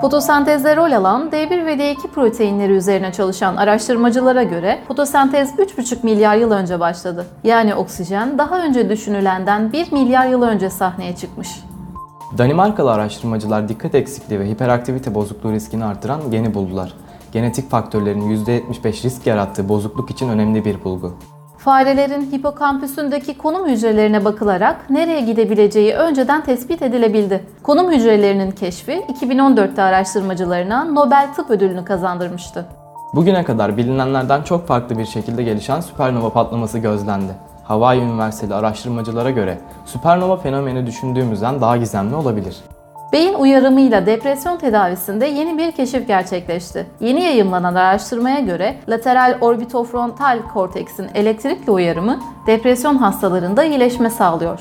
Fotosentezde rol alan D1 ve D2 proteinleri üzerine çalışan araştırmacılara göre fotosentez 3,5 milyar yıl önce başladı. Yani oksijen daha önce düşünülenden 1 milyar yıl önce sahneye çıkmış. Danimarkalı araştırmacılar dikkat eksikliği ve hiperaktivite bozukluğu riskini artıran geni buldular. Genetik faktörlerin %75 risk yarattığı bozukluk için önemli bir bulgu. Farelerin hipokampüsündeki konum hücrelerine bakılarak nereye gidebileceği önceden tespit edilebildi. Konum hücrelerinin keşfi 2014'te araştırmacılarına Nobel Tıp Ödülünü kazandırmıştı. Bugüne kadar bilinenlerden çok farklı bir şekilde gelişen süpernova patlaması gözlendi. Hawaii Üniversiteli araştırmacılara göre süpernova fenomeni düşündüğümüzden daha gizemli olabilir. Beyin uyarımıyla depresyon tedavisinde yeni bir keşif gerçekleşti. Yeni yayımlanan araştırmaya göre lateral orbitofrontal korteksin elektrikli uyarımı depresyon hastalarında iyileşme sağlıyor.